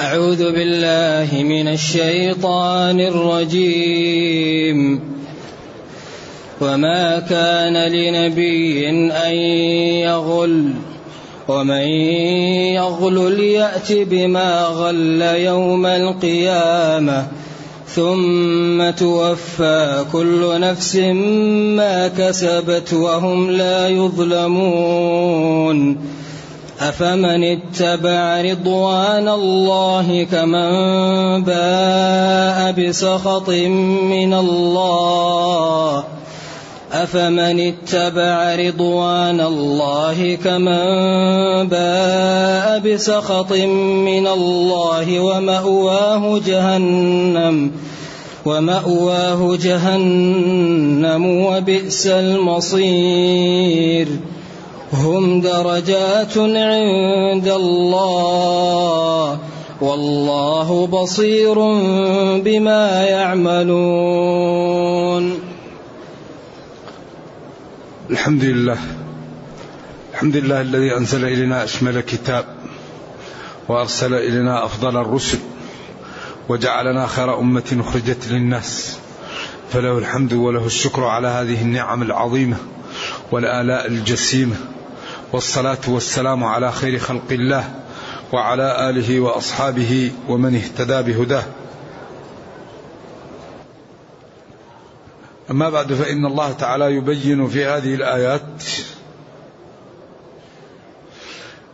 أعوذ بالله من الشيطان الرجيم. وما كان لنبي أن يغل ومن يغل ليأت بما غل يوم القيامة ثم توفى كل نفس ما كسبت وهم لا يظلمون. أفمن اتبع رضوان الله كمن باء بسخط من الله؟ أفمن اتبع رضوان الله كمن باء بسخط من الله؟ ومأواه جهنم ومأواه جهنم وبئس المصير. هم درجات عند الله والله بصير بما يعملون. الحمد لله الحمد لله الذي أنزل إلينا أشمل كتاب وأرسل إلينا أفضل الرسل وجعلنا خير أمة أخرجت للناس فله الحمد وله الشكر على هذه النعم العظيمة والآلاء الجسيمة. والصلاة والسلام على خير خلق الله وعلى آله وأصحابه ومن اهتدى بهداه. أما بعد فإن الله تعالى يبين في هذه الآيات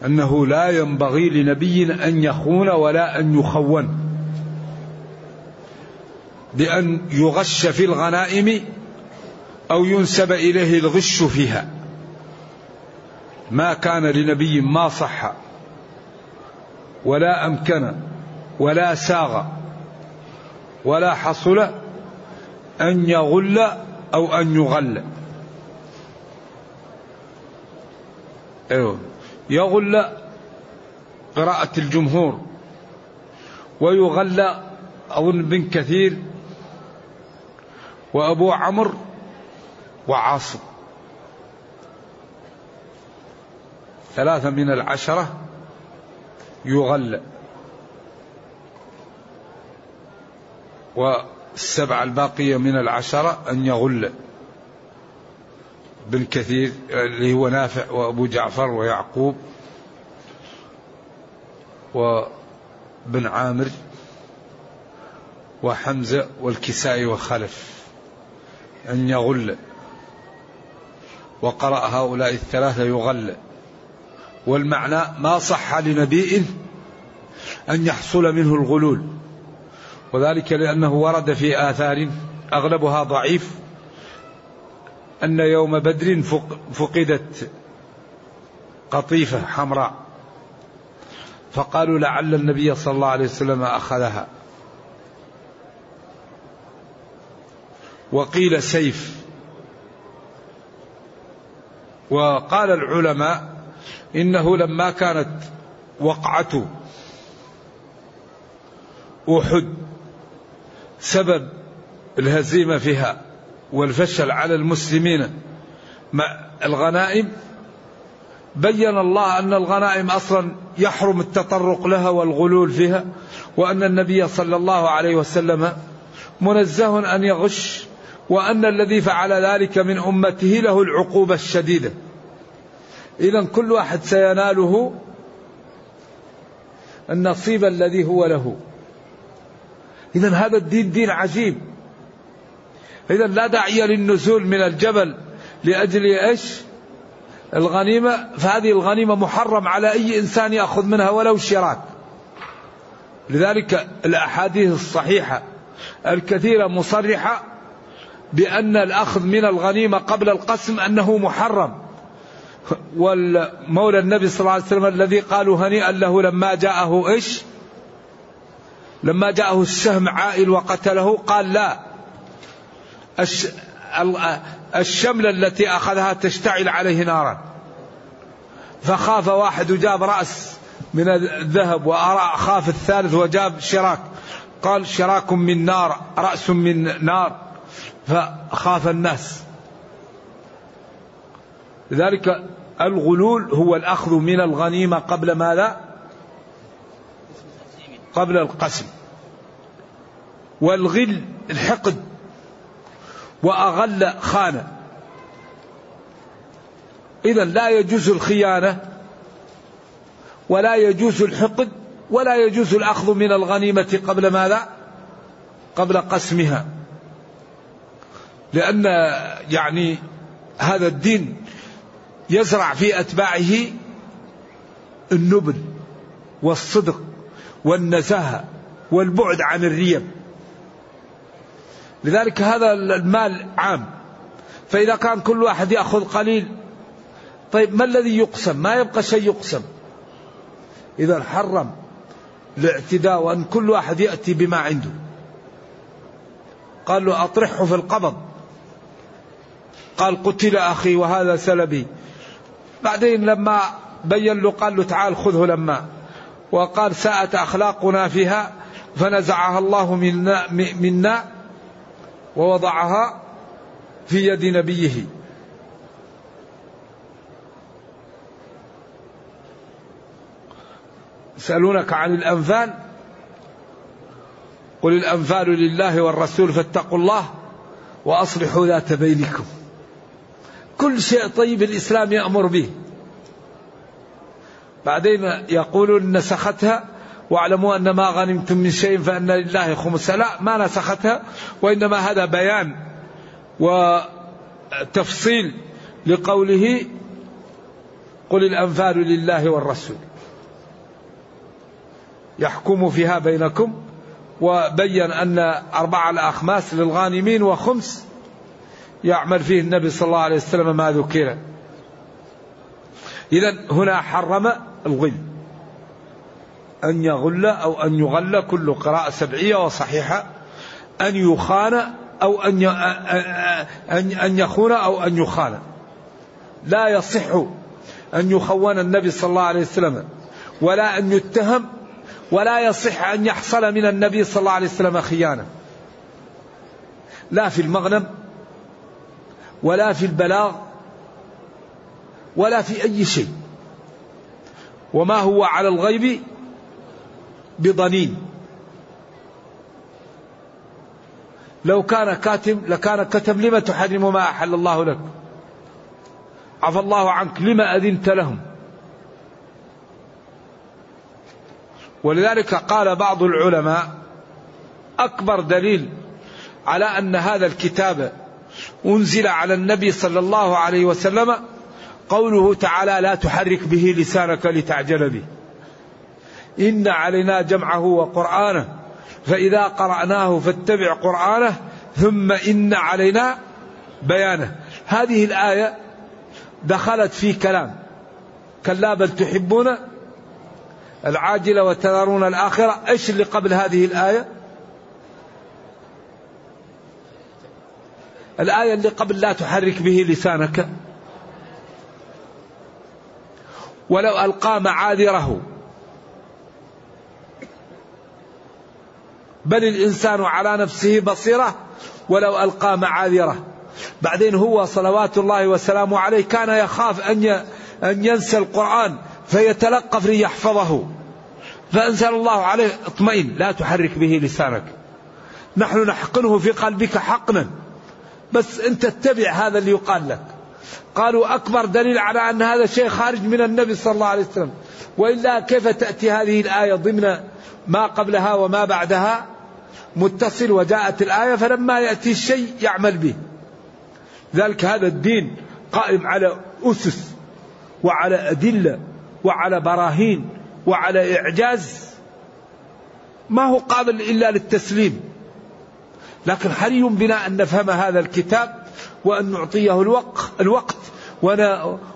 أنه لا ينبغي لنبي أن يخون ولا أن يخون بأن يغش في الغنائم أو ينسب إليه الغش فيها. ما كان لنبي ما صح ولا أمكن ولا ساغ ولا حصل أن يغل أو أن يغل. أيوه. يغل قراءة الجمهور ويغل أظن بن كثير وأبو عمرو وعاصم. ثلاثة من العشرة يغل. و السبعة الباقية من العشرة أن يغل. بن كثير اللي هو نافع وأبو جعفر ويعقوب وبن عامر وحمزة والكسائي وخلف. أن يغل. وقرأ هؤلاء الثلاثة يغل. والمعنى ما صح لنبي أن يحصل منه الغلول. وذلك لأنه ورد في آثار أغلبها ضعيف أن يوم بدر فقدت قطيفة حمراء فقالوا لعل النبي صلى الله عليه وسلم أخذها. وقيل سيف. وقال العلماء إنه لما كانت وقعة أحد سبب الهزيمة فيها والفشل على المسلمين مع الغنائم بين الله أن الغنائم أصلا يحرم التطرق لها والغلول فيها وأن النبي صلى الله عليه وسلم منزه أن يغش وأن الذي فعل ذلك من أمته له العقوبة الشديدة. إذا كل واحد سيناله النصيب الذي هو له. إذا هذا الدين دين عجيب. إذا لا داعي للنزول من الجبل لأجل إيش؟ الغنيمة. فهذه الغنيمة محرم على أي إنسان يأخذ منها ولو شراك. لذلك الأحاديث الصحيحة الكثيرة مصرحة بأن الأخذ من الغنيمة قبل القسم أنه محرم. والمولى النبي صلى الله عليه وسلم الذي قالوا هنيئا له لما جاءه إيش؟ لما جاءه السهم عائل وقتله قال لا. الشملة التي أخذها تشتعل عليه نارا. فخاف واحد وجاب رأس من الذهب وخاف الثالث وجاب شراك. قال شراك من نار رأس من نار. فخاف الناس. لذلك الغلول هو الأخذ من الغنيمة قبل ماذا؟ قبل القسم. والغل الحقد وأغل خان إذا لا يجوز الخيانة ولا يجوز الحقد ولا يجوز الأخذ من الغنيمة قبل ماذا؟ قبل قسمها. لأن يعني هذا الدين يزرع في أتباعه النبل والصدق والنزاهة والبعد عن الريب. لذلك هذا المال عام. فإذا كان كل واحد يأخذ قليل طيب ما الذي يقسم؟ ما يبقى شيء يقسم. إذا حرم الاعتداء وأن كل واحد يأتي بما عنده. قال له أطرحه في القبض. قال قتل أخي وهذا سلبي. بعدين لما بين له قال له تعال خذه لما. وقال ساءت أخلاقنا فيها فنزعها الله منا, منا ووضعها في يد نبيه. يسألونك عن الأنفال؟ قل الأنفال لله والرسول فاتقوا الله وأصلحوا ذات بينكم. كل شيء طيب الإسلام يأمر به. بعدين يقولون نسختها واعلموا أن ما غنمتم من شيء فأن لله خمس. لا ما نسختها وإنما هذا بيان وتفصيل لقوله قل الأنفال لله والرسول. يحكم فيها بينكم وبين أن أربعة الأخماس للغانمين وخمس يعمل فيه النبي صلى الله عليه وسلم ما ذكر. إذا هنا حرم الغل. أن يغل أو أن يغل كل قراءة سبعية وصحيحة. أن يخان أو أن أن يخون أو أن يخان. لا يصح أن يخون النبي صلى الله عليه وسلم. ولا أن يتهم. ولا يصح أن يحصل من النبي صلى الله عليه وسلم خيانة. لا في المغنم ولا في البلاغ ولا في أي شيء. وما هو على الغيب بضنين. لو كان كاتم لكان كتم لما تحرم ما أحل الله لك؟ عفى الله عنك لما أذنت لهم؟ ولذلك قال بعض العلماء أكبر دليل على أن هذا الكتاب أنزل على النبي صلى الله عليه وسلم قوله تعالى لا تحرك به لسانك لتعجل به. إن علينا جمعه وقرآنه فإذا قرأناه فاتبع قرآنه ثم إن علينا بيانه. هذه الآية دخلت في كلام. كلا بل تحبون العاجلة وتذرون الآخرة. إيش اللي قبل هذه الآية؟ الآية اللي قبل لا تحرك به لسانك. ولو ألقى معاذره. بل الإنسان على نفسه بصيرة. ولو ألقى معاذره. بعدين هو صلوات الله وسلامه عليه كان يخاف أن أن ينسى القرآن فيتلقف ليحفظه. فأنزل الله عليه اطمئن. لا تحرك به لسانك. نحن نحقنه في قلبك حقنا. بس أنت اتبع هذا اللي يقال لك. قالوا أكبر دليل على أن هذا الشيء خارج من النبي صلى الله عليه وسلم. وإلا كيف تأتي هذه الآية ضمن ما قبلها وما بعدها؟ متصل وجاءت الآية فلما يأتي الشيء يعمل به. ذلك هذا الدين قائم على أسس وعلى أدلة وعلى براهين وعلى إعجاز. ما هو قابل إلا للتسليم. لكن حري بنا أن نفهم هذا الكتاب وأن نعطيه الوقت,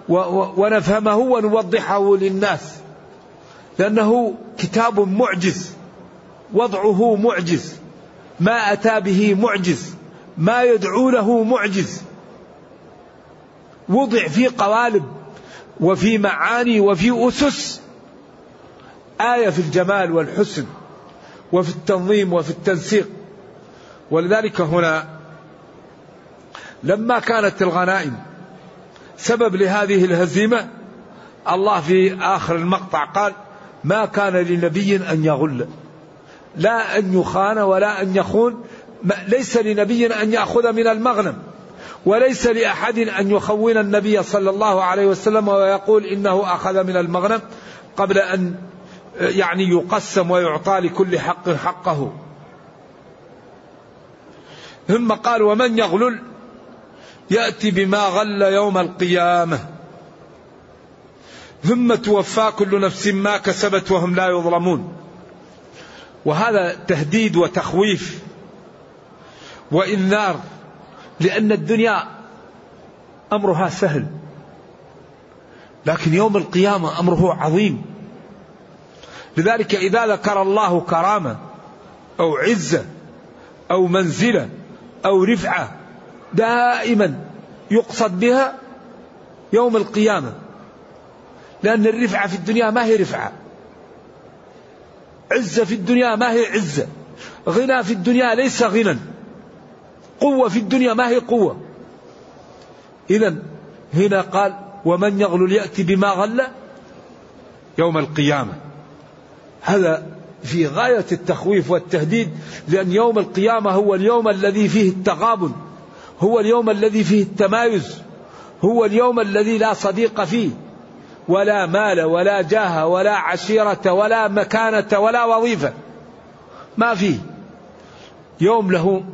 ونفهمه ونوضحه للناس. لأنه كتاب معجز وضعه معجز ما أتى به معجز ما يدعو له معجز. وضع في قوالب وفي معاني وفي أسس آية في الجمال والحسن وفي التنظيم وفي التنسيق. ولذلك هنا لما كانت الغنائم سبب لهذه الهزيمة الله في آخر المقطع قال ما كان لنبي أن يغل لا أن يخان ولا أن يخون ليس لنبي أن يأخذ من المغنم وليس لأحد أن يخون النبي صلى الله عليه وسلم ويقول إنه أخذ من المغنم قبل أن يعني يقسم ويعطى لكل حق حقه. ثم قال ومن يغلل؟ يأتي بما غل يوم القيامة. ثم توفى كل نفس ما كسبت وهم لا يظلمون. وهذا تهديد وتخويف وإنذار لأن الدنيا أمرها سهل لكن يوم القيامة أمره عظيم. لذلك إذا ذكر الله كرامة أو عزة أو منزلة أو رفعة دائما يقصد بها يوم القيامة لأن الرفعة في الدنيا ما هي رفعة. عزة في الدنيا ما هي عزة. غنى في الدنيا ليس غنى. قوة في الدنيا ما هي قوة. إذا هنا قال ومن يغلل يأتي بما غل يوم القيامة. هذا في غاية التخويف والتهديد لأن يوم القيامة هو اليوم الذي فيه التغابن هو اليوم الذي فيه التمايز هو اليوم الذي لا صديق فيه ولا مال ولا جاه ولا عشيرة ولا مكانة ولا وظيفة. ما فيه. يوم له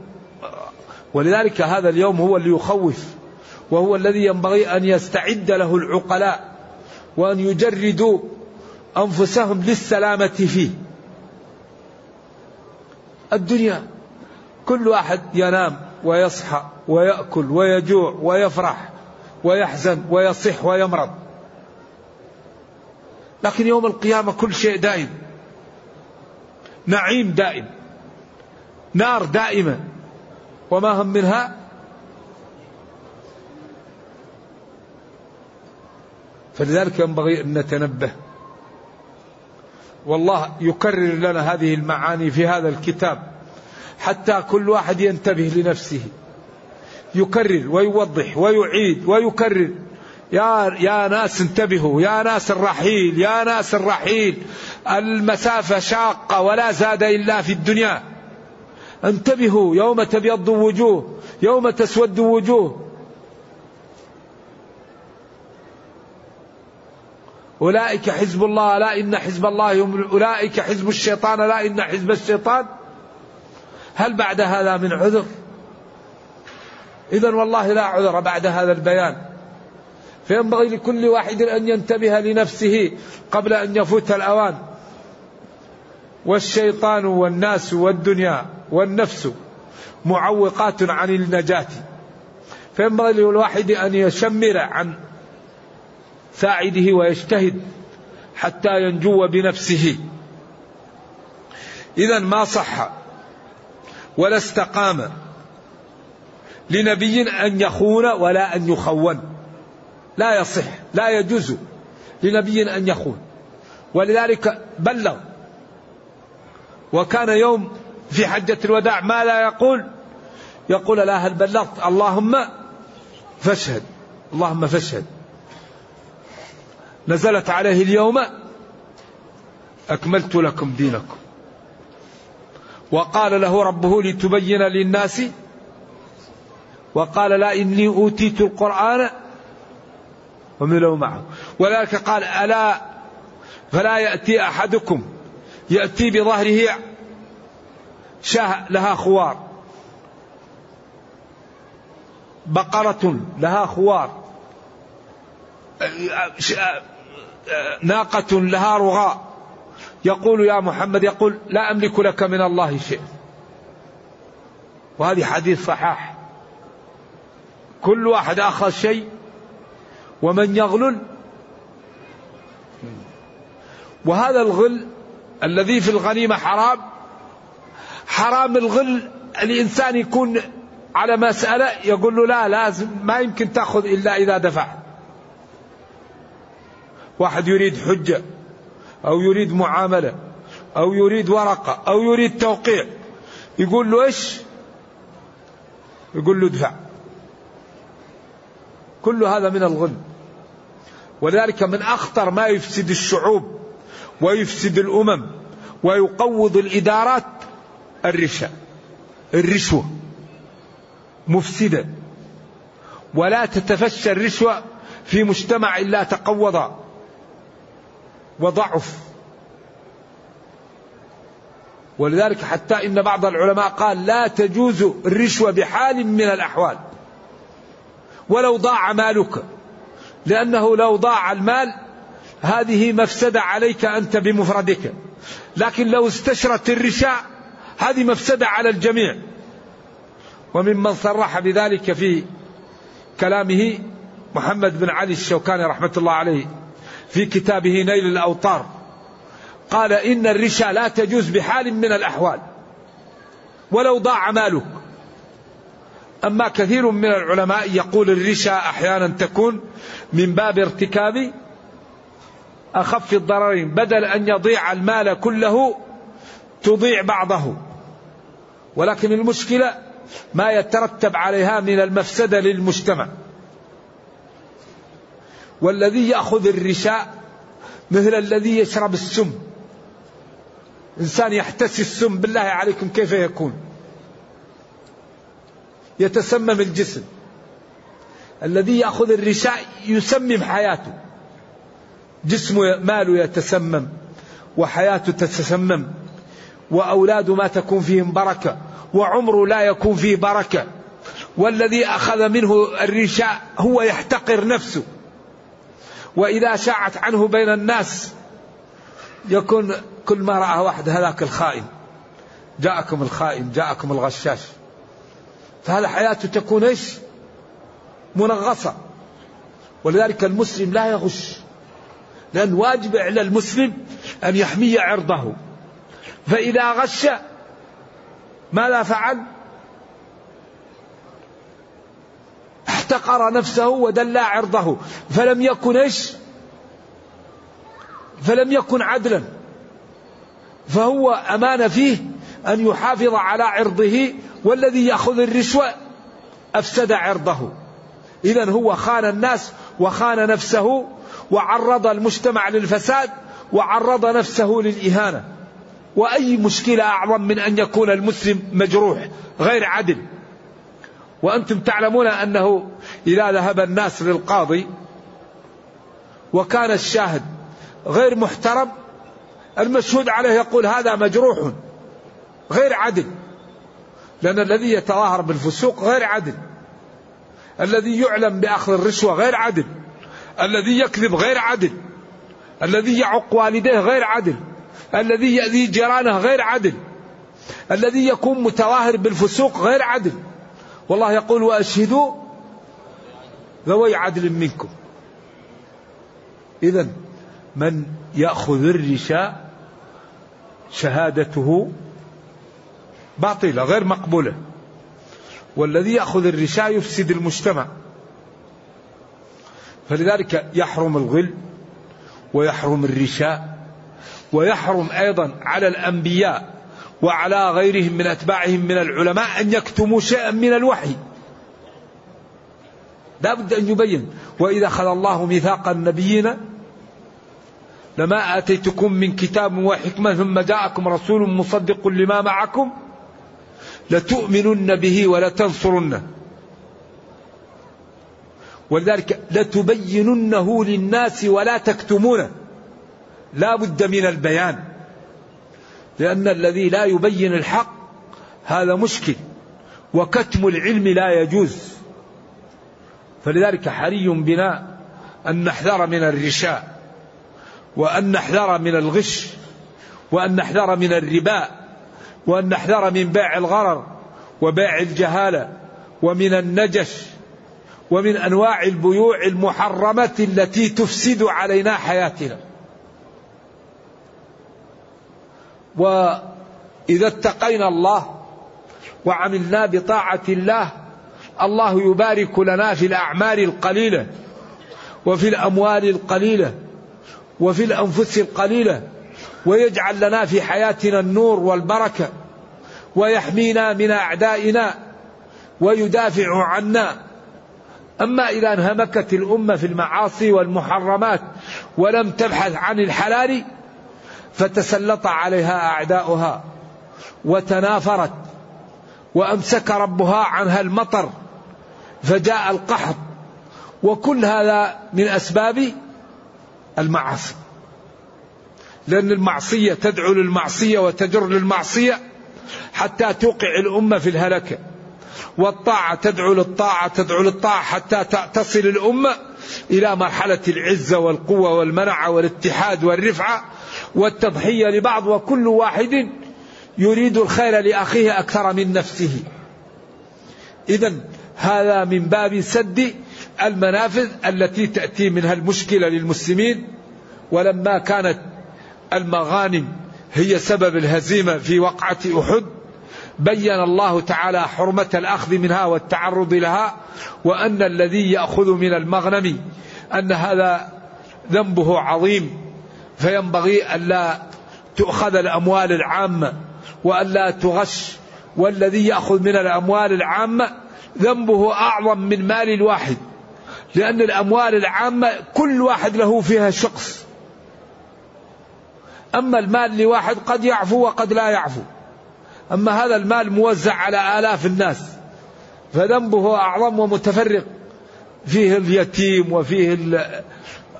ولذلك هذا اليوم هو اللي يخوف وهو الذي ينبغي أن يستعد له العقلاء وأن يجردوا أنفسهم للسلامة فيه. الدنيا. كل واحد ينام ويصحى ويأكل ويجوع ويفرح ويحزن ويصح ويمرض. لكن يوم القيامة كل شيء دائم. نعيم دائم. نار دائمة. وما هم منها؟ فلذلك ينبغي أن نتنبه والله يكرر لنا هذه المعاني في هذا الكتاب حتى كل واحد ينتبه لنفسه. يكرر ويوضح ويعيد ويكرر. يا يا ناس انتبهوا يا ناس الرحيل يا ناس الرحيل. المسافة شاقة ولا زاد إلا في الدنيا. انتبهوا يوم تبيض وجوه يوم تسود وجوه. أولئك حزب الله لا إن حزب الله هم أولئك حزب الشيطان لا إن حزب الشيطان. هل بعد هذا من عذر؟ إذا والله لا عذر بعد هذا البيان. فينبغي لكل واحد أن ينتبه لنفسه قبل أن يفوت الأوان. والشيطان والناس والدنيا والنفس معوقات عن النجاة. فينبغي للواحد أن يشمر عن ساعده ويجتهد حتى ينجو بنفسه. إذا ما صح ولا استقام لنبي أن يخون ولا أن يخون. لا يصح لا يجوز لنبي أن يخون. ولذلك بلغ. وكان يوم في حجة الوداع ما لا يقول؟ يقول لا هل بلغت؟ اللهم فاشهد اللهم فاشهد. نزلت عليه اليوم أكملت لكم دينكم. وقال له ربه لتبين للناس وقال لا إني أوتيت القرآن وملوا معه. ولذلك قال ألا فلا يأتي أحدكم يأتي بظهره شاه لها خوار. بقرة لها خوار. ناقة لها رغاء. يقول يا محمد يقول لا أملك لك من الله شيء. وهذه حديث صحاح كل واحد أخذ شيء ومن يغلل. وهذا الغل الذي في الغنيمة حرام. حرام الغل الإنسان يكون على مسألة يقول له لا لازم ما يمكن تأخذ إلا إذا دفع. واحد يريد حجة أو يريد معاملة أو يريد ورقة أو يريد توقيع يقول له إيش؟ يقول له ادفع. كل هذا من الغل. ولذلك من أخطر ما يفسد الشعوب ويفسد الأمم ويقوض الإدارات الرشا. الرشوة مفسدة. ولا تتفشى الرشوة في مجتمع إلا تقوض وضعف. ولذلك حتى إن بعض العلماء قال لا تجوز الرشوة بحال من الأحوال. ولو ضاع مالك. لأنه لو ضاع المال هذه مفسدة عليك أنت بمفردك. لكن لو استشرت الرشاء هذه مفسدة على الجميع. وممن صرح بذلك في كلامه محمد بن علي الشوكاني رحمة الله عليه. في كتابه نيل الأوطار قال إن الرشا لا تجوز بحال من الأحوال. ولو ضاع مالك. أما كثير من العلماء يقول الرشا أحيانا تكون من باب ارتكاب أخف الضررين بدل أن يضيع المال كله تضيع بعضه. ولكن المشكلة ما يترتب عليها من المفسدة للمجتمع. والذي يأخذ الرشاء مثل الذي يشرب السم. إنسان يحتسي السم بالله عليكم كيف يكون؟ يتسمم الجسم. الذي يأخذ الرشاء يسمم حياته. جسمه ماله يتسمم وحياته تتسمم وأولاده ما تكون فيهم بركة وعمره لا يكون فيه بركة. والذي أخذ منه الرشاء هو يحتقر نفسه. وإذا شاعت عنه بين الناس يكون كل ما رأى واحد هذاك الخائن. جاءكم الخائن جاءكم الغشاش. فهذا حياته تكون إيش؟ منغصة. ولذلك المسلم لا يغش. لأن واجب على المسلم أن يحمي عرضه. فإذا غش ماذا فعل؟ احتقر نفسه ودلى عرضه. فلم يكن إيش؟ فلم يكن عدلا. فهو أمان فيه أن يحافظ على عرضه والذي يأخذ الرشوة أفسد عرضه. إذا هو خان الناس وخان نفسه وعرض المجتمع للفساد وعرض نفسه للإهانة. وأي مشكلة أعظم من أن يكون المسلم مجروح غير عدل؟ وأنتم تعلمون أنه إذا ذهب الناس للقاضي وكان الشاهد غير محترم المشهود عليه يقول هذا مجروح غير عدل لأن الذي يتظاهر بالفسوق غير عدل الذي يعلم بأخذ الرشوة غير عدل الذي يكذب غير عدل الذي يعق والديه غير عدل الذي يأذي جيرانه غير عدل الذي يكون متظاهر بالفسوق غير عدل. والله يقول وأشهدوا ذوي عدل منكم. إذا من يأخذ الرشاء شهادته باطلة غير مقبولة. والذي يأخذ الرشاء يفسد المجتمع. فلذلك يحرم الغل ويحرم الرشاء ويحرم أيضا على الأنبياء وعلى غيرهم من أتباعهم من العلماء أن يكتموا شيئا من الوحي. لا بد أن يبين. وإذا أخذ الله ميثاق النبيين لما آتيتكم من كتاب وحكمة ثم جاءكم رسول مصدق لما معكم لتؤمنن به ولتنصرنه. ولذلك لتبيننه للناس ولا تكتمونه. لا بد من البيان. لأن الذي لا يبين الحق هذا مشكل وكتم العلم لا يجوز. فلذلك حري بنا أن نحذر من الرشاء وأن نحذر من الغش وأن نحذر من الربا وأن نحذر من بيع الغرر وبيع الجهالة ومن النجش ومن أنواع البيوع المحرمة التي تفسد علينا حياتنا. وإذا اتقينا الله وعملنا بطاعة الله الله يبارك لنا في الأعمال القليلة وفي الأموال القليلة وفي الأنفس القليلة ويجعل لنا في حياتنا النور والبركة ويحمينا من أعدائنا ويدافع عنا. أما إذا انهمكت الأمة في المعاصي والمحرمات ولم تبحث عن الحلال فتسلط عليها أعداؤها وتنافرت وأمسك ربها عنها المطر فجاء القحط وكل هذا من أسباب المعاصي. لأن المعصية تدعو للمعصية وتجر للمعصية حتى توقع الأمة في الهلكة. والطاعة تدعو للطاعة تدعو للطاعة حتى تصل الأمة إلى مرحلة العزة والقوة والمنعة والاتحاد والرفعة والتضحية لبعض وكل واحد يريد الخير لأخيه أكثر من نفسه. إذا هذا من باب سد المنافذ التي تأتي منها المشكلة للمسلمين. ولما كانت المغانم هي سبب الهزيمة في وقعة أحد بين الله تعالى حرمة الأخذ منها والتعرض لها وأن الذي يأخذ من المغنم أن هذا ذنبه عظيم. فينبغي ألا تؤخذ الأموال العامة وألا تغش والذي يأخذ من الأموال العامة ذنبه أعظم من مال الواحد لأن الأموال العامة كل واحد له فيها شخص. أما المال لواحد قد يعفو وقد لا يعفو. أما هذا المال موزع على آلاف الناس فذنبه أعظم ومتفرق. فيه اليتيم وفيه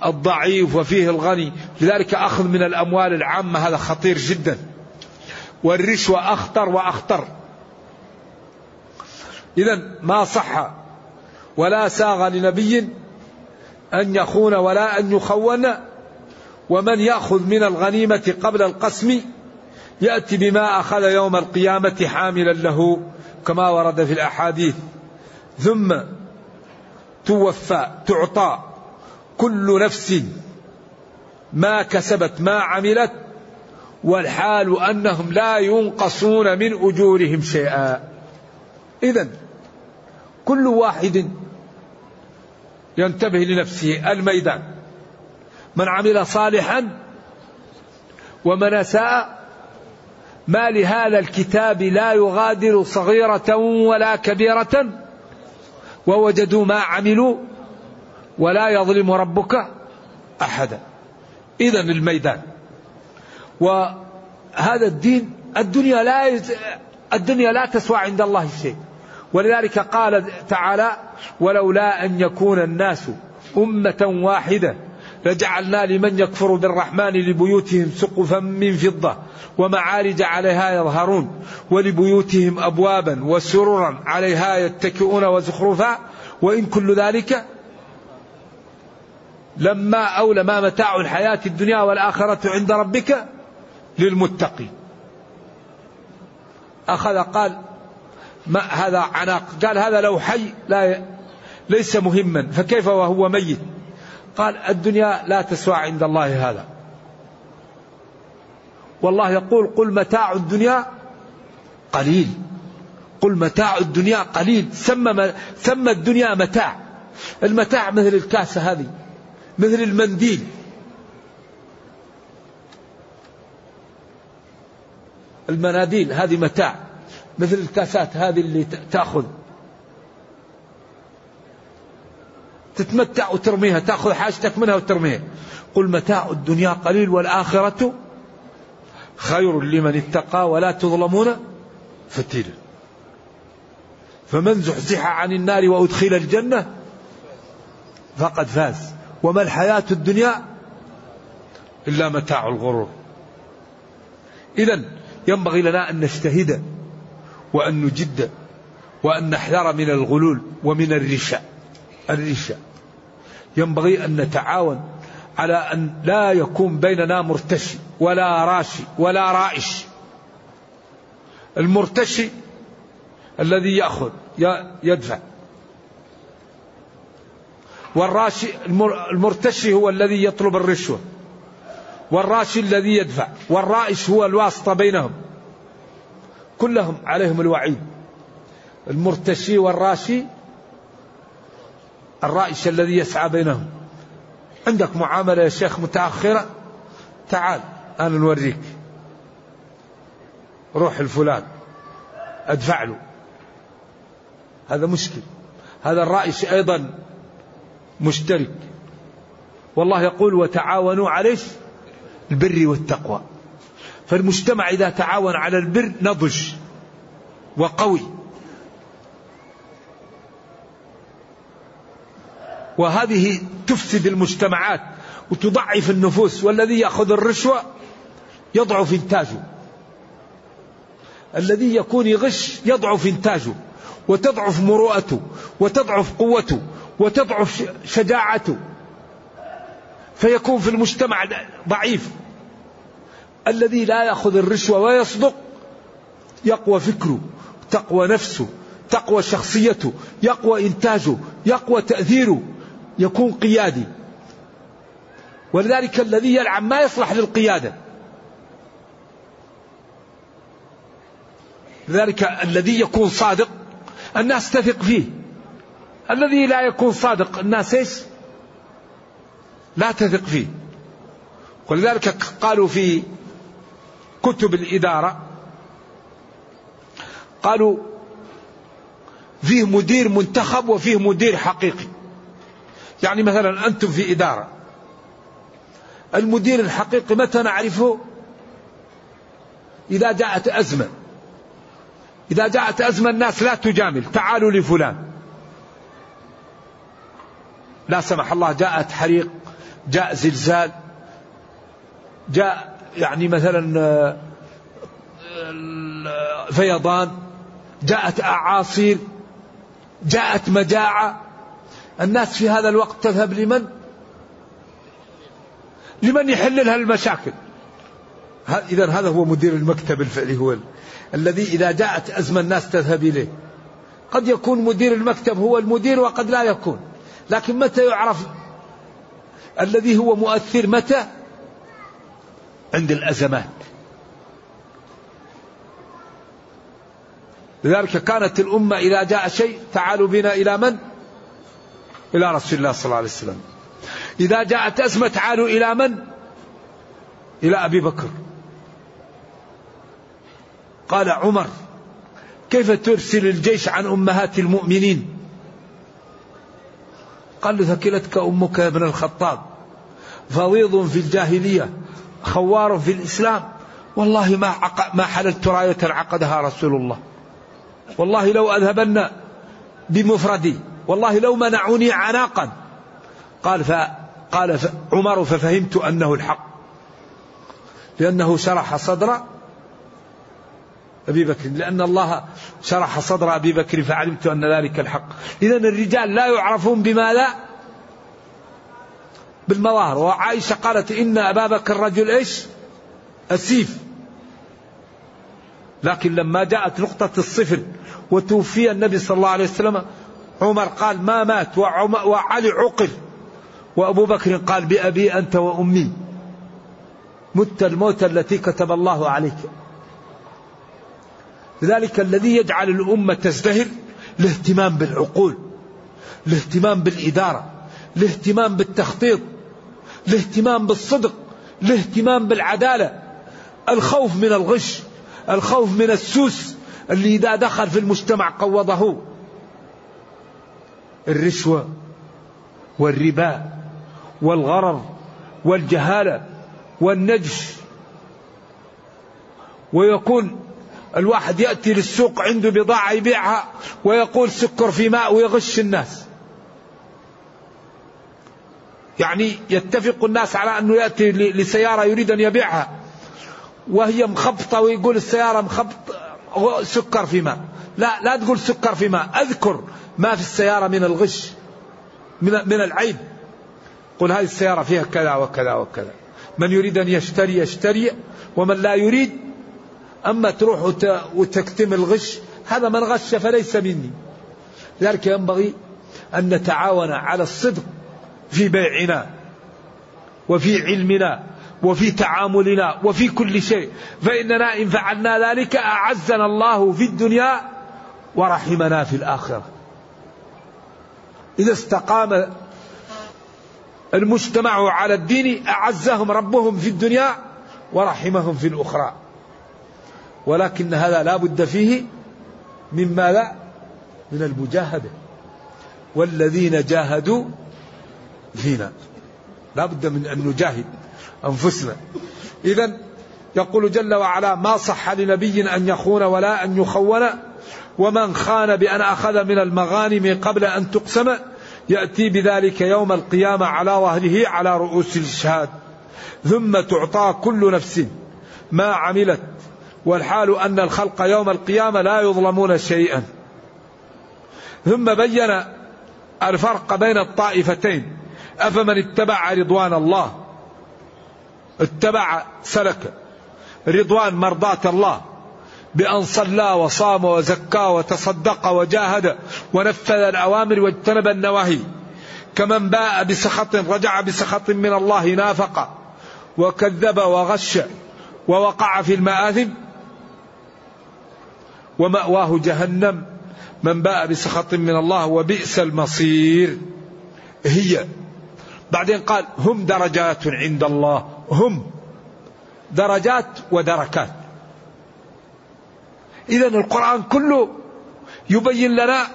الضعيف وفيه الغني. لذلك أخذ من الأموال العامة هذا خطير جدا. والرشوة أخطر وأخطر. إذا ما صح ولا ساغ لنبي أن يخون ولا أن يخون ومن يأخذ من الغنيمة قبل القسم يأتي بما أخذ يوم القيامة حاملا له كما ورد في الأحاديث. ثم توفى تعطى كل نفس ما كسبت ما عملت والحال أنهم لا ينقصون من أجورهم شيئا. إذا كل واحد ينتبه لنفسه. الميدان من عمل صالحا ومن أساء ما لهذا الكتاب لا يغادر صغيرة ولا كبيرة ووجدوا ما عملوا ولا يظلم ربك أحدا. إذا الميدان. وهذا الدين الدنيا لا الدنيا لا تسوى عند الله شيء. ولذلك قال تعالى ولولا أن يكون الناس أمة واحدة لجعلنا لمن يكفر بالرحمن لبيوتهم سقفا من فضة ومعارج عليها يظهرون ولبيوتهم أبوابا وسررا عليها يتكئون وزخرفا. وإن كل ذلك لما أو لما متاع الحياة الدنيا والآخرة عند ربك للمتقين. أخذ قال ما هذا عناق؟ قال هذا لو حي لا ليس مهما. فكيف وهو ميت؟ قال الدنيا لا تسوى عند الله هذا. والله يقول قل متاع الدنيا قليل. قل متاع الدنيا قليل. سمى سمى الدنيا متاع. المتاع مثل الكاسة هذه. مثل المنديل. المناديل هذه متاع. مثل الكاسات هذه اللي تأخذ. تتمتع وترميها تأخذ حاجتك منها وترميها. قل متاع الدنيا قليل والآخرة خير لمن اتقى ولا تظلمون فتيلا. فمن زحزح عن النار وأدخل الجنة فقد فاز. وما الحياة الدنيا إلا متاع الغرور. إذا ينبغي لنا أن نجتهد وأن نجد وأن نحذر من الغلول ومن الرشا. الرشا. ينبغي أن نتعاون على أن لا يكون بيننا مرتشي ولا راشي ولا رائش. المرتشي الذي يأخذ يدفع. والراشي المرتشي هو الذي يطلب الرشوة. والراشي الذي يدفع. والرائش هو الواسطة بينهم. كلهم عليهم الوعيد. المرتشي والراشي الرائش الذي يسعى بينهم. عندك معاملة يا شيخ متأخرة؟ تعال أنا نوريك. روح الفلان. أدفع له. هذا مشكل. هذا الرائش أيضا مشترك. والله يقول وتعاونوا عليه البر والتقوى. فالمجتمع إذا تعاون على البر نضج وقوي. وهذه تفسد المجتمعات وتضعف النفوس والذي يأخذ الرشوة يضعف إنتاجه. الذي يكون يغش يضعف إنتاجه وتضعف مروءته وتضعف قوته وتضعف شجاعته. فيكون في المجتمع ضعيف. الذي لا يأخذ الرشوة ويصدق يقوى فكره تقوى نفسه تقوى شخصيته يقوى إنتاجه يقوى تأثيره يكون قيادي. ولذلك الذي يلعب ما يصلح للقيادة. لذلك الذي يكون صادق الناس تثق فيه. الذي لا يكون صادق الناس إيش؟ لا تثق فيه. ولذلك قالوا في كتب الإدارة قالوا فيه مدير منتخب وفيه مدير حقيقي. يعني مثلا أنتم في إدارة المدير الحقيقي متى نعرفه؟ إذا جاءت أزمة. إذا جاءت أزمة الناس لا تجامل تعالوا لفلان. لا سمح الله جاءت حريق جاء زلزال جاء يعني مثلا آه، فيضان جاءت أعاصير جاءت مجاعة. الناس في هذا الوقت تذهب لمن؟ لمن يحل لها المشاكل. إذا هذا هو مدير المكتب الفعلي هو الذي إذا جاءت أزمة الناس تذهب إليه. قد يكون مدير المكتب هو المدير وقد لا يكون. لكن متى يعرف الذي هو مؤثر؟ متى؟ عند الأزمات. لذلك كانت الأمة إذا جاء شيء تعالوا بنا إلى من؟ إلى رسول الله صلى الله عليه وسلم. إذا جاءت أزمة تعالوا إلى من؟ إلى أبي بكر. قال عمر كيف ترسل الجيش عن أمهات المؤمنين؟ قال له ثكلتك أمك يا ابن الخطاب. فويض في الجاهلية خوار في الإسلام. والله ما ما حللت راية عقدها رسول الله. والله لو أذهبن بمفردي والله لو منعوني عناقا. قال فقال عمر ففهمت أنه الحق. لأنه شرح صدر أبي بكر لأن الله شرح صدر أبي بكر فعلمت أن ذلك الحق. إذا الرجال لا يعرفون بماذا؟ بالمظاهر. وعائشة قالت إن أبا بكر رجل إيش؟ أسيف. لكن لما جاءت نقطة الصفر وتوفي النبي صلى الله عليه وسلم عمر قال ما مات وعلي عقل. وأبو بكر قال بأبي أنت وأمي. مت الموت التي كتب الله عليك. لذلك الذي يجعل الأمة تزدهر الاهتمام بالعقول الاهتمام بالإدارة الاهتمام بالتخطيط الاهتمام بالصدق الاهتمام بالعدالة. الخوف من الغش الخوف من السوس اللي إذا دخل في المجتمع قوضه. الرشوة والربا والغرر والجهالة والنجش. ويكون الواحد يأتي للسوق عنده بضاعة يبيعها ويقول سكر في ماء ويغش الناس. يعني يتفق الناس على أنه يأتي لسيارة يريد أن يبيعها. وهي مخبطة ويقول السيارة مخبط سكر في ماء. لا لا تقول سكر في ماء. أذكر ما في السيارة من الغش من, من العيب. قل هذه السيارة فيها كذا وكذا وكذا. من يريد أن يشتري يشتري. ومن لا يريد أما تروح وتكتم الغش هذا من غش فليس مني. لذلك ينبغي أن نتعاون على الصدق في بيعنا وفي علمنا وفي تعاملنا وفي كل شيء. فإننا إن فعلنا ذلك أعزنا الله في الدنيا ورحمنا في الآخرة. إذا استقام المجتمع على الدين أعزهم ربهم في الدنيا ورحمهم في الأخرى. ولكن هذا لا بد فيه من ماذا؟ من المجاهدة. والذين جاهدوا فينا. لا بد من أن نجاهد أنفسنا. إذا يقول جل وعلا ما صح لنبي أن يخون ولا أن يخون ومن خان بأن أخذ من المغانم قبل أن تقسم يأتي بذلك يوم القيامة على ظهره على رؤوس الشهاد. ثم تعطى كل نفس ما عملت والحال أن الخلق يوم القيامة لا يظلمون شيئا. ثم بين الفرق بين الطائفتين. أفمن اتبع رضوان الله؟ اتبع سلك. رضوان مرضاة الله. بأن صلى وصام وزكى وتصدق وجاهد ونفذ الأوامر واجتنب النواهي. كمن باء بسخط رجع بسخط من الله نافق. وكذب وغش. ووقع في المآثم. ومأواه جهنم. من باء بسخط من الله وبئس المصير. هي. بعدين قال هم درجات عند الله. هم. درجات ودركات. إذا القرآن كله يبين لنا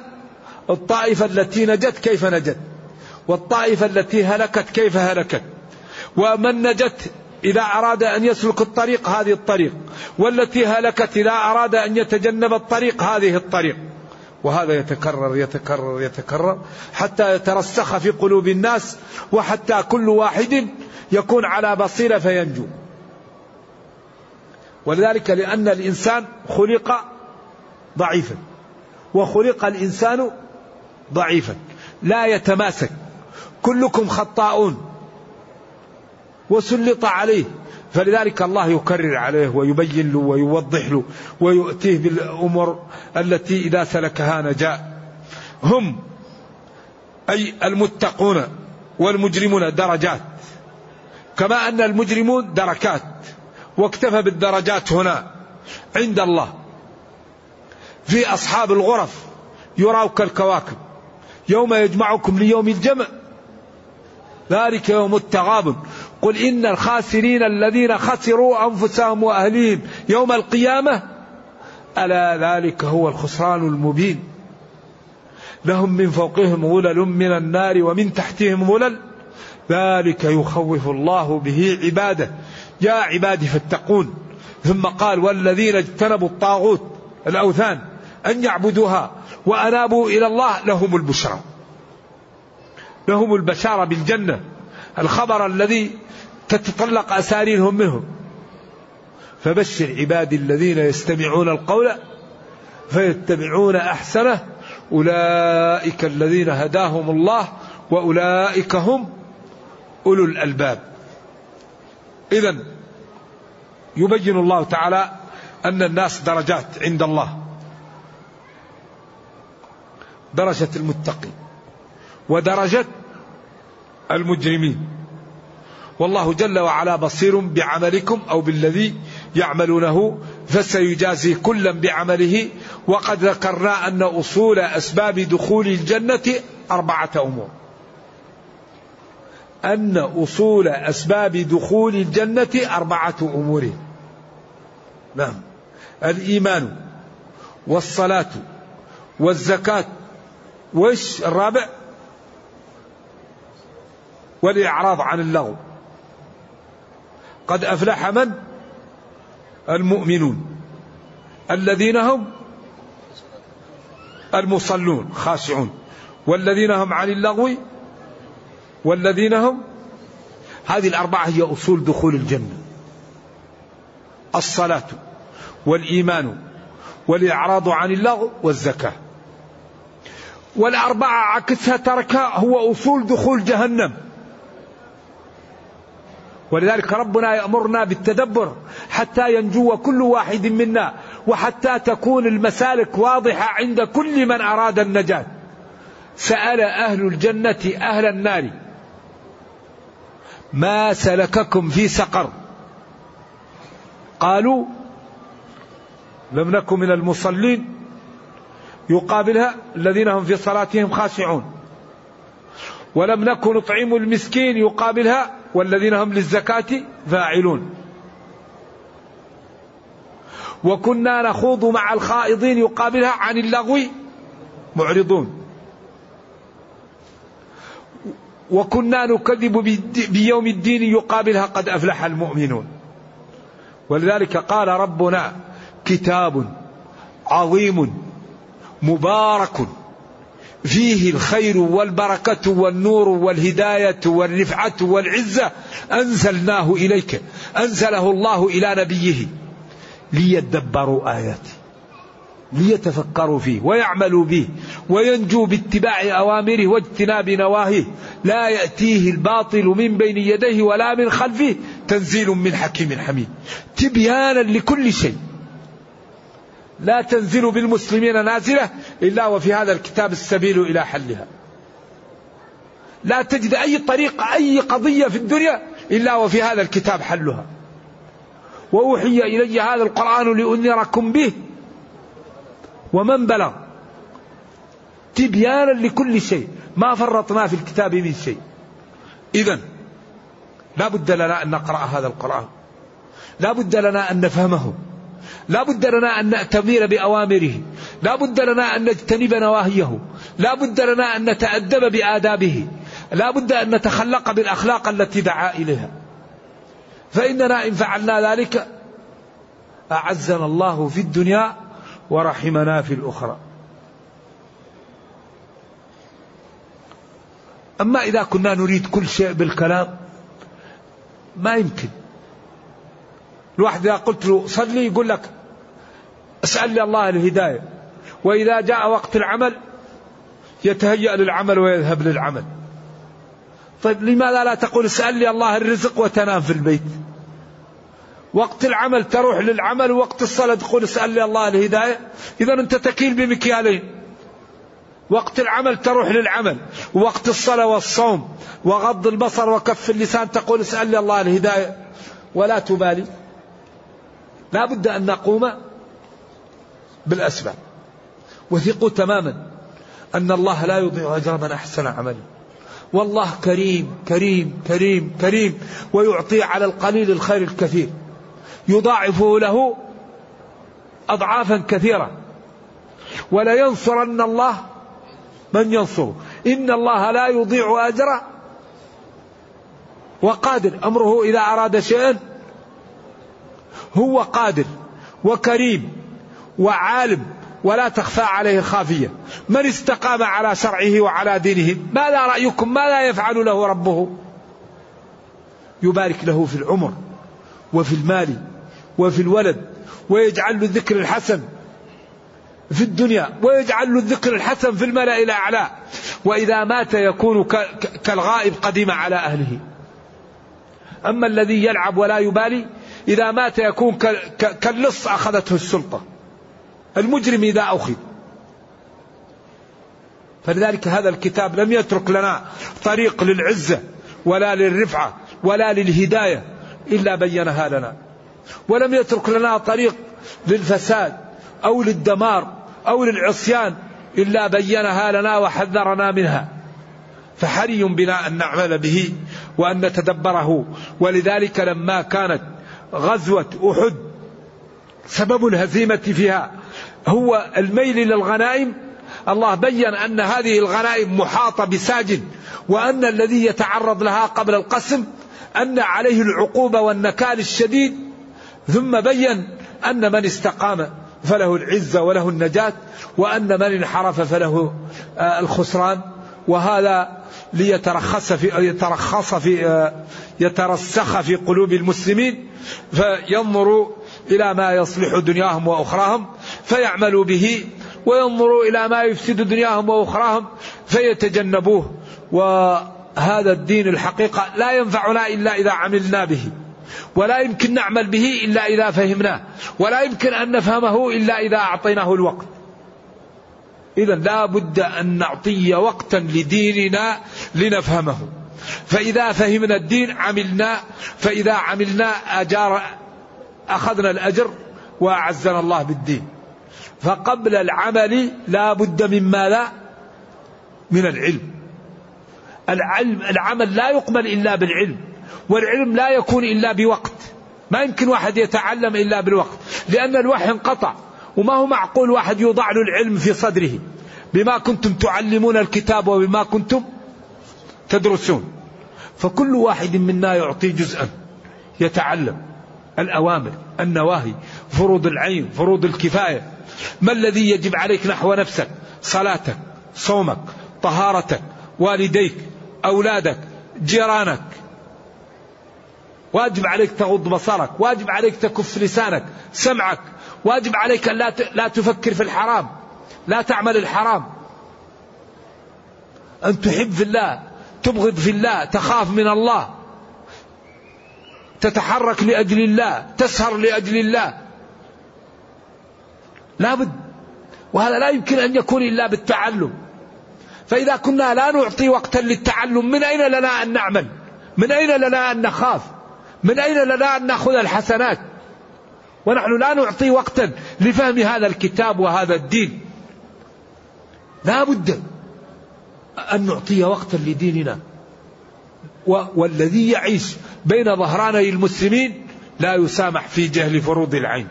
الطائفة التي نجت كيف نجت. والطائفة التي هلكت كيف هلكت. ومن نجت إذا أراد أن يسلك الطريق هذه الطريق والتي هلكت إذا أراد أن يتجنب الطريق هذه الطريق. وهذا يتكرر يتكرر يتكرر حتى يترسخ في قلوب الناس وحتى كل واحد يكون على بصيرة فينجو. ولذلك لأن الإنسان خلق ضعيفا وخلق الإنسان ضعيفا لا يتماسك. كلكم خطاؤون. وسلط عليه. فلذلك الله يكرر عليه ويبين له ويوضح له ويؤتيه بالأمور التي إذا سلكها نجا. هم أي المتقون والمجرمون درجات. كما أن المجرمون دركات. واكتفى بالدرجات هنا. عند الله. في أصحاب الغرف يراوا كالكواكب يوم يجمعكم ليوم الجمع. ذلك يوم التغابن. قل إن الخاسرين الذين خسروا أنفسهم وأهليهم يوم القيامة ألا ذلك هو الخسران المبين. لهم من فوقهم غلل من النار ومن تحتهم غلل ذلك يخوف الله به عباده. يا عبادي فاتقون. ثم قال والذين اجتنبوا الطاغوت الأوثان أن يعبدوها وأنابوا إلى الله لهم البشرى. لهم البشارة بالجنة. الخبر الذي تتطلق أساريرهم منهم فبشر عبادي الذين يستمعون القول فيتبعون أحسنه. أولئك الذين هداهم الله وأولئك هم أولو الألباب. إذا يبين الله تعالى أن الناس درجات عند الله. درجة المتقي ودرجة المجرمين والله جل وعلا بصير بعملكم أو بالذي يعملونه فسيجازي كلا بعمله وقد ذكرنا أن أصول أسباب دخول الجنة أربعة أمور. أن أصول أسباب دخول الجنة أربعة أمور. نعم. الإيمان والصلاة والزكاة وش الرابع؟ والإعراض عن اللغو. قد أفلح من؟ المؤمنون. الذين هم المصلون خاشعون. والذين هم عن اللغو؟ والذين هم؟ هذه الأربعة هي أصول دخول الجنة. الصلاة والإيمان والإعراض عن اللغو والزكاة. والأربعة عكسها تركها هو أصول دخول جهنم. ولذلك ربنا يأمرنا بالتدبر حتى ينجو كل واحد منا وحتى تكون المسالك واضحة عند كل من أراد النجاة. سأل أهل الجنة أهل النار ما سلككم في سقر؟ قالوا لم نكن من المصلين. يقابلها الذين هم في صلاتهم خاشعون. ولم نكن نطعم المسكين. يقابلها والذين هم للزكاة فاعلون. وكنا نخوض مع الخائضين يقابلها عن اللغو معرضون. وكنا نكذب بيوم الدين يقابلها قد أفلح المؤمنون. ولذلك قال ربنا كتاب عظيم مبارك فيه الخير والبركة والنور والهداية والرفعة والعزة أنزلناه إليك. أنزله الله إلى نبيه ليدبروا آياته ليتفكروا فيه ويعملوا به وينجوا باتباع أوامره واجتناب نواهيه. لا يأتيه الباطل من بين يديه ولا من خلفه تنزيل من حكيم حميد. تبيانا لكل شيء. لا تنزل بالمسلمين نازلة إلا وفي هذا الكتاب السبيل إلى حلها. لا تجد أي طريقة أي قضية في الدنيا إلا وفي هذا الكتاب حلها. وأوحي إلي هذا القرآن لأنذركم به. ومن بلغ تبيانا لكل شيء ما فرطنا في الكتاب من شيء. إذا لا بد لنا أن نقرأ هذا القرآن. لا بد لنا أن نفهمه. لا بد لنا أن نأتمر بأوامره. لا بد لنا أن نجتنب نواهيه. لا بد لنا أن نتأدب بآدابه. لا بد أن نتخلق بالأخلاق التي دعا إليها. فإننا إن فعلنا ذلك أعزنا الله في الدنيا ورحمنا في الأخرى. أما إذا كنا نريد كل شيء بالكلام ما يمكن. الواحد إذا قلت له صلي يقول لك أسأل لي الله الهداية. وإذا جاء وقت العمل يتهيأ للعمل ويذهب للعمل. طيب لماذا لا تقول أسأل لي الله الرزق وتنام في البيت؟ وقت العمل تروح للعمل ووقت الصلاة تقول أسأل لي الله الهداية. إذا أنت تكيل بمكيالين. وقت العمل تروح للعمل. ووقت الصلاة والصوم. وغض البصر وكف اللسان تقول أسأل لي الله الهداية. ولا تبالي. لا بد أن نقوم بالأسباب. وثقوا تماما أن الله لا يضيع أجر من أحسن عملا والله كريم كريم كريم كريم ويعطي على القليل الخير الكثير. يضاعفه له أضعافا كثيرة. ولا ينصرن الله من ينصره. إن الله لا يضيع أجر وقادر. أمره إذا أراد شيئا هو قادر وكريم. وعالم ولا تخفى عليه خافية من استقام على شرعه وعلى دينه ماذا رأيكم؟ ماذا يفعل له ربه؟ يبارك له في العمر وفي المال وفي الولد ويجعل له الذكر الحسن في الدنيا ويجعل له الذكر الحسن في الملأ الأعلى. وإذا مات يكون كالغائب قديم على أهله. أما الذي يلعب ولا يبالي إذا مات يكون كاللص أخذته السلطة. المجرم إذا أخذ. فلذلك هذا الكتاب لم يترك لنا طريق للعزة ولا للرفعة ولا للهداية إلا بينها لنا. ولم يترك لنا طريق للفساد أو للدمار أو للعصيان إلا بينها لنا وحذرنا منها. فحري بنا أن نعمل به وأن نتدبره. ولذلك لما كانت غزوة أحد سبب الهزيمة فيها هو الميل للغنائم الله بين أن هذه الغنائم محاطة بساجن وأن الذي يتعرض لها قبل القسم أن عليه العقوبة والنكال الشديد. ثم بين أن من استقام فله العزة وله النجاة وأن من انحرف فله آه، الخسران. وهذا ليترخص في يترخص في آه، يترسخ في قلوب المسلمين فينظروا إلى ما يصلح دنياهم وأخراهم. فيعملوا به وينظروا إلى ما يفسد دنياهم وأخراهم فيتجنبوه. وهذا الدين الحقيقة لا ينفعنا إلا إذا عملنا به ولا يمكن نعمل به إلا إذا فهمناه ولا يمكن أن نفهمه إلا إذا أعطيناه الوقت. إذا لا بد أن نعطي وقتا لديننا لنفهمه. فإذا فهمنا الدين عملنا فإذا عملنا أجار أخذنا الأجر وأعزنا الله بالدين. فقبل العمل لا بد من ماذا؟ من العلم. العلم العمل لا يقبل إلا بالعلم والعلم لا يكون إلا بوقت. ما يمكن واحد يتعلم إلا بالوقت لأن الوحي انقطع وما هو معقول واحد يوضع له العلم في صدره؟ بما كنتم تعلمون الكتاب وبما كنتم تدرسون. فكل واحد منا يعطي جزءا يتعلم. الأوامر النواهي فروض العين فروض الكفاية. ما الذي يجب عليك نحو نفسك؟ صلاتك صومك طهارتك والديك أولادك جيرانك. واجب عليك تغض بصرك واجب عليك تكف لسانك سمعك. واجب عليك أن لا لا تفكر في الحرام لا تعمل الحرام. أن تحب في الله تبغض في الله تخاف من الله. تتحرك لأجل الله تسهر لأجل الله. لابد. وهذا لا يمكن أن يكون إلا بالتعلم. فإذا كنا لا نعطي وقتا للتعلم من أين لنا أن نعمل؟ من أين لنا أن نخاف؟ من أين لنا أن نأخذ الحسنات؟ ونحن لا نعطي وقتا لفهم هذا الكتاب وهذا الدين. لا بد أن نعطي وقتا لديننا. والذي يعيش بين ظهراني المسلمين لا يسامح في جهل فروض العين.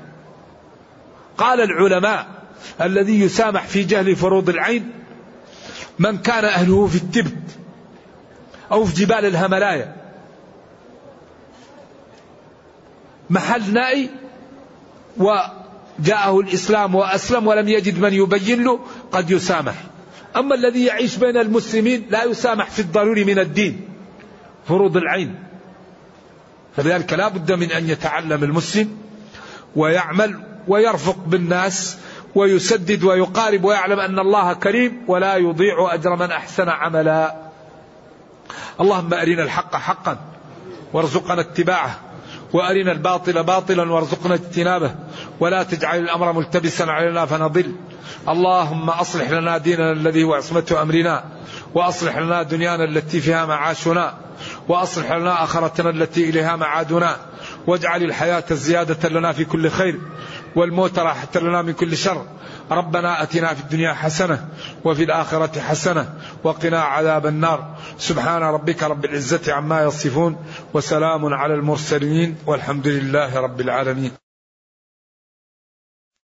قال العلماء الذي يسامح في جهل فروض العين من كان أهله في التبت أو في جبال الهملايا. محل نائي وجاءه الإسلام وأسلم ولم يجد من يبين له قد يسامح. أما الذي يعيش بين المسلمين لا يسامح في الضروري من الدين. فروض العين. فلذلك لا بد من أن يتعلم المسلم ويعمل ويرفق بالناس ويسدد ويقارب ويعلم أن الله كريم ولا يضيع أجر من أحسن عملا. اللهم أرنا الحق حقا وارزقنا اتباعه وأرنا الباطل باطلا وارزقنا اجتنابه ولا تجعل الأمر ملتبسا علينا فنضل. اللهم أصلح لنا ديننا الذي هو عصمة أمرنا وأصلح لنا دنيانا التي فيها معاشنا وأصلح لنا آخرتنا التي إليها معادنا. واجعل الحياة زيادة لنا في كل خير والموت راحة لنا من كل شر. ربنا آتنا في الدنيا حسنة وفي الآخرة حسنة وقنا عذاب النار. سبحان ربك رب العزة عما يصفون وسلام على المرسلين والحمد لله رب العالمين.